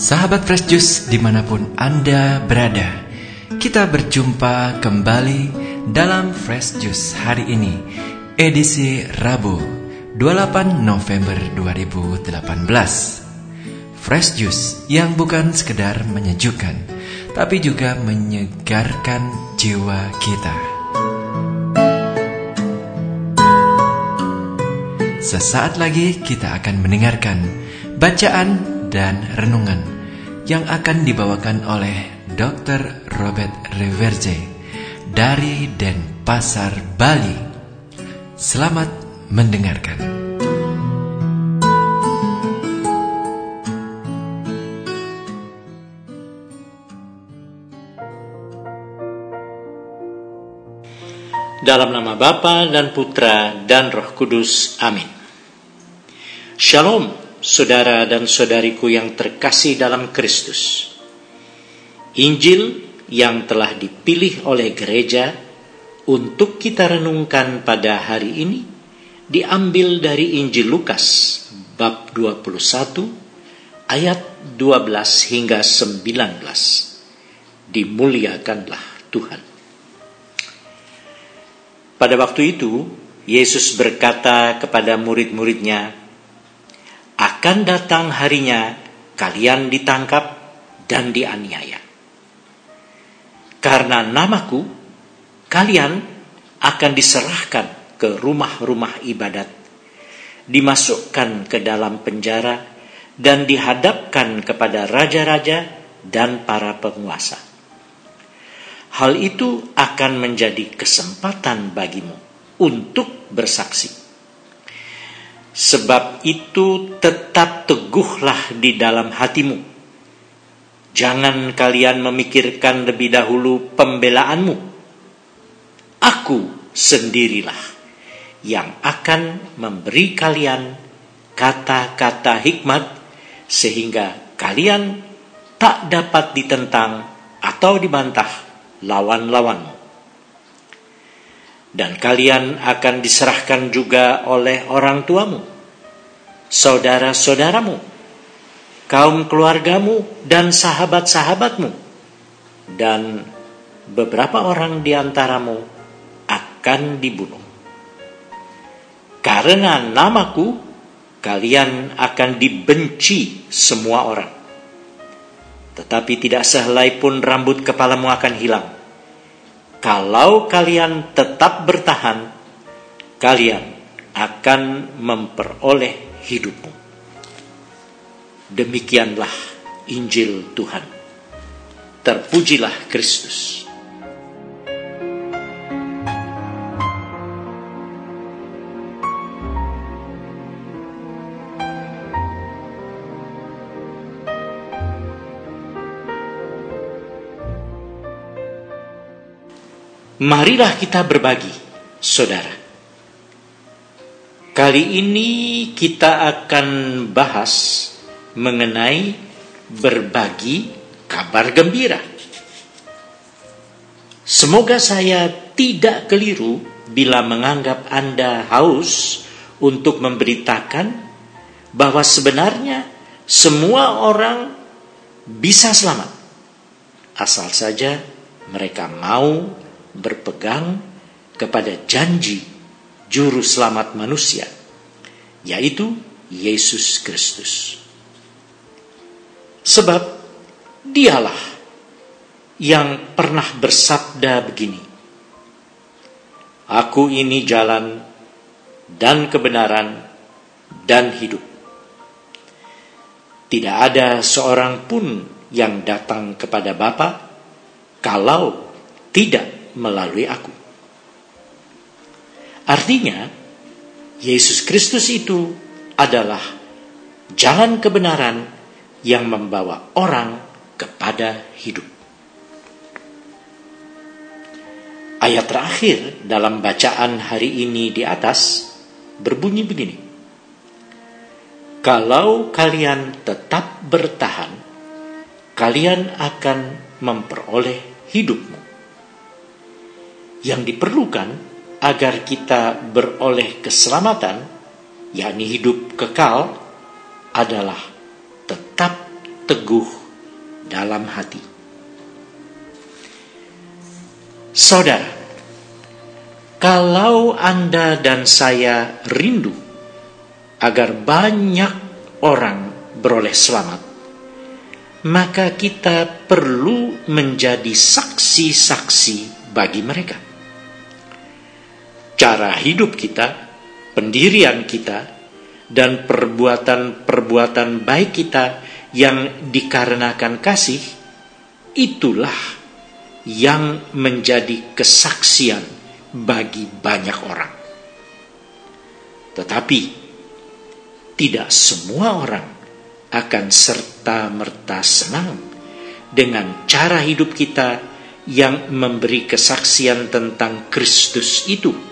Sahabat Fresh Juice di mana pun Anda berada Kita berjumpa kembali dalam Fresh Juice hari ini Edisi Rabu 28 November 2018 Fresh Juice yang bukan sekedar menyejukkan Tapi juga menyegarkan jiwa kita Sesaat lagi kita akan mendengarkan bacaan dan renungan yang akan dibawakan oleh Dr. Robert Reverje dari Denpasar, Bali. Selamat mendengarkan. Dalam nama Bapa dan Putra dan Roh Kudus. Amin. Shalom saudara dan saudariku yang terkasih dalam Kristus. Injil yang telah dipilih oleh gereja untuk kita renungkan pada hari ini diambil dari Injil Lukas bab 21 ayat 12 hingga 19. Dimuliakanlah Tuhan. Pada waktu itu, Yesus berkata kepada murid-muridnya, akan datang harinya kalian ditangkap dan dianiaya. Karena namaku, kalian akan diserahkan ke rumah-rumah ibadat, dimasukkan ke dalam penjara, dan dihadapkan kepada raja-raja dan para penguasa. Hal itu akan menjadi kesempatan bagimu untuk bersaksi Sebab itu tetap teguhlah di dalam hatimu. Jangan kalian memikirkan lebih dahulu pembelaanmu. Aku sendirilah yang akan memberi kalian kata-kata hikmat sehingga kalian tak dapat ditentang atau dibantah lawan-lawanmu dan kalian akan diserahkan juga oleh orang tuamu, saudara-saudaramu, kaum keluargamu, dan sahabat-sahabatmu, dan beberapa orang di antaramu akan dibunuh. Karena namaku, kalian akan dibenci semua orang. Tetapi tidak sehelai pun rambut kepalamu akan hilang kalau kalian tetap bertahan, kalian akan memperoleh hidupmu. Demikianlah Injil Tuhan. Terpujilah Kristus. Marilah kita berbagi, saudara. Kali ini kita akan bahas mengenai berbagi kabar gembira. Semoga saya tidak keliru bila menganggap Anda haus untuk memberitakan bahwa sebenarnya semua orang bisa selamat, asal saja mereka mau berpegang kepada janji juru selamat manusia, yaitu Yesus Kristus. Sebab dialah yang pernah bersabda begini, Aku ini jalan dan kebenaran dan hidup. Tidak ada seorang pun yang datang kepada Bapa kalau tidak melalui aku. Artinya, Yesus Kristus itu adalah jalan kebenaran yang membawa orang kepada hidup. Ayat terakhir dalam bacaan hari ini di atas berbunyi begini. Kalau kalian tetap bertahan, kalian akan memperoleh hidupmu. Yang diperlukan agar kita beroleh keselamatan, yakni hidup kekal, adalah tetap teguh dalam hati. Saudara, kalau Anda dan saya rindu agar banyak orang beroleh selamat, maka kita perlu menjadi saksi-saksi bagi mereka. Cara hidup kita, pendirian kita, dan perbuatan-perbuatan baik kita yang dikarenakan kasih, itulah yang menjadi kesaksian bagi banyak orang. Tetapi, tidak semua orang akan serta-merta senang dengan cara hidup kita yang memberi kesaksian tentang Kristus itu.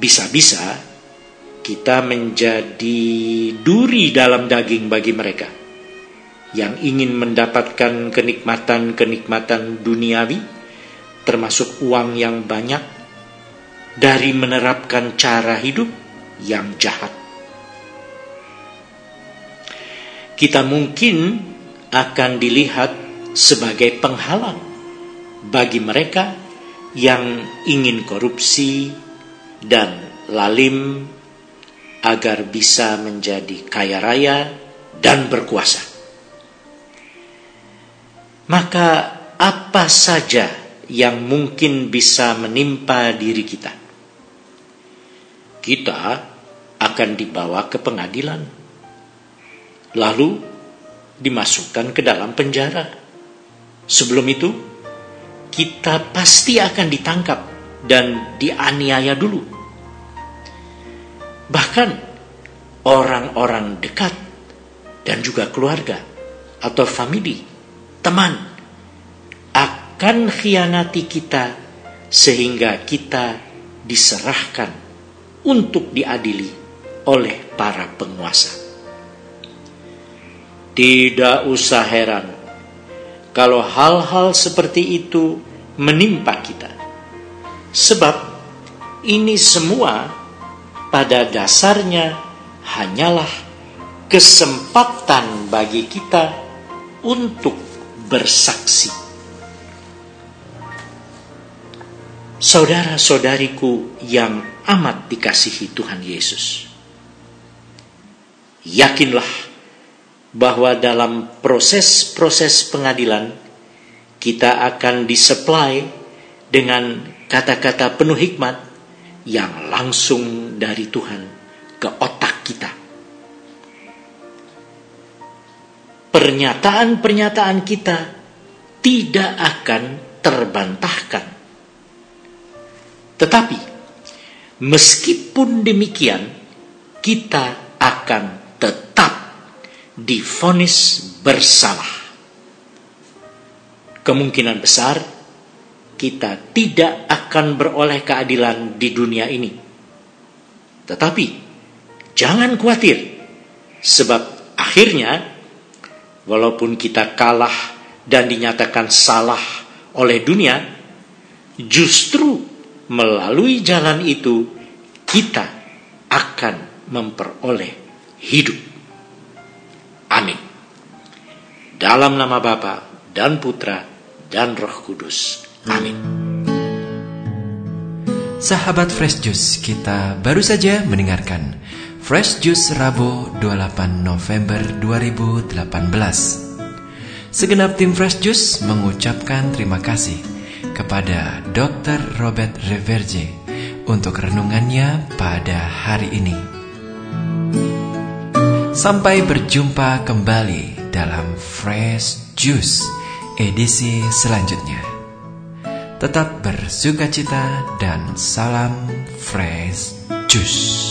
Bisa-bisa kita menjadi duri dalam daging bagi mereka yang ingin mendapatkan kenikmatan-kenikmatan duniawi, termasuk uang yang banyak, dari menerapkan cara hidup yang jahat. kita mungkin akan dilihat sebagai penghalang bagi mereka yang ingin korupsi dan lalim agar bisa menjadi kaya raya dan berkuasa. Maka apa saja yang mungkin bisa menimpa diri kita? Kita akan dibawa ke pengadilan lalu dimasukkan ke dalam penjara. Sebelum itu, kita pasti akan ditangkap dan dianiaya dulu. Bahkan orang-orang dekat dan juga keluarga atau famili, teman akan khianati kita sehingga kita diserahkan untuk diadili oleh para penguasa. Tidak usah heran kalau hal-hal seperti itu menimpa kita. Sebab ini semua pada dasarnya hanyalah kesempatan bagi kita untuk bersaksi. Saudara-saudariku yang amat dikasihi Tuhan Yesus. Yakinlah bahwa dalam proses-proses pengadilan kita akan disuplai dengan kata-kata penuh hikmat yang langsung dari Tuhan ke otak kita. Pernyataan-pernyataan kita tidak akan terbantahkan. Tetapi meskipun demikian kita akan difonis bersalah. Kemungkinan besar kita tidak akan beroleh keadilan di dunia ini. Tetapi jangan khawatir sebab akhirnya walaupun kita kalah dan dinyatakan salah oleh dunia, justru melalui jalan itu kita akan memperoleh hidup. Amin. Dalam nama Bapa dan Putra dan Roh Kudus. Amin. Sahabat Fresh Juice, kita baru saja mendengarkan Fresh Juice Rabu 28 November 2018. Segenap tim Fresh Juice mengucapkan terima kasih kepada Dr. Robert Reverje untuk renungannya pada hari ini. Sampai berjumpa kembali dalam Fresh Juice edisi selanjutnya. Tetap bersuka cita dan salam Fresh Juice.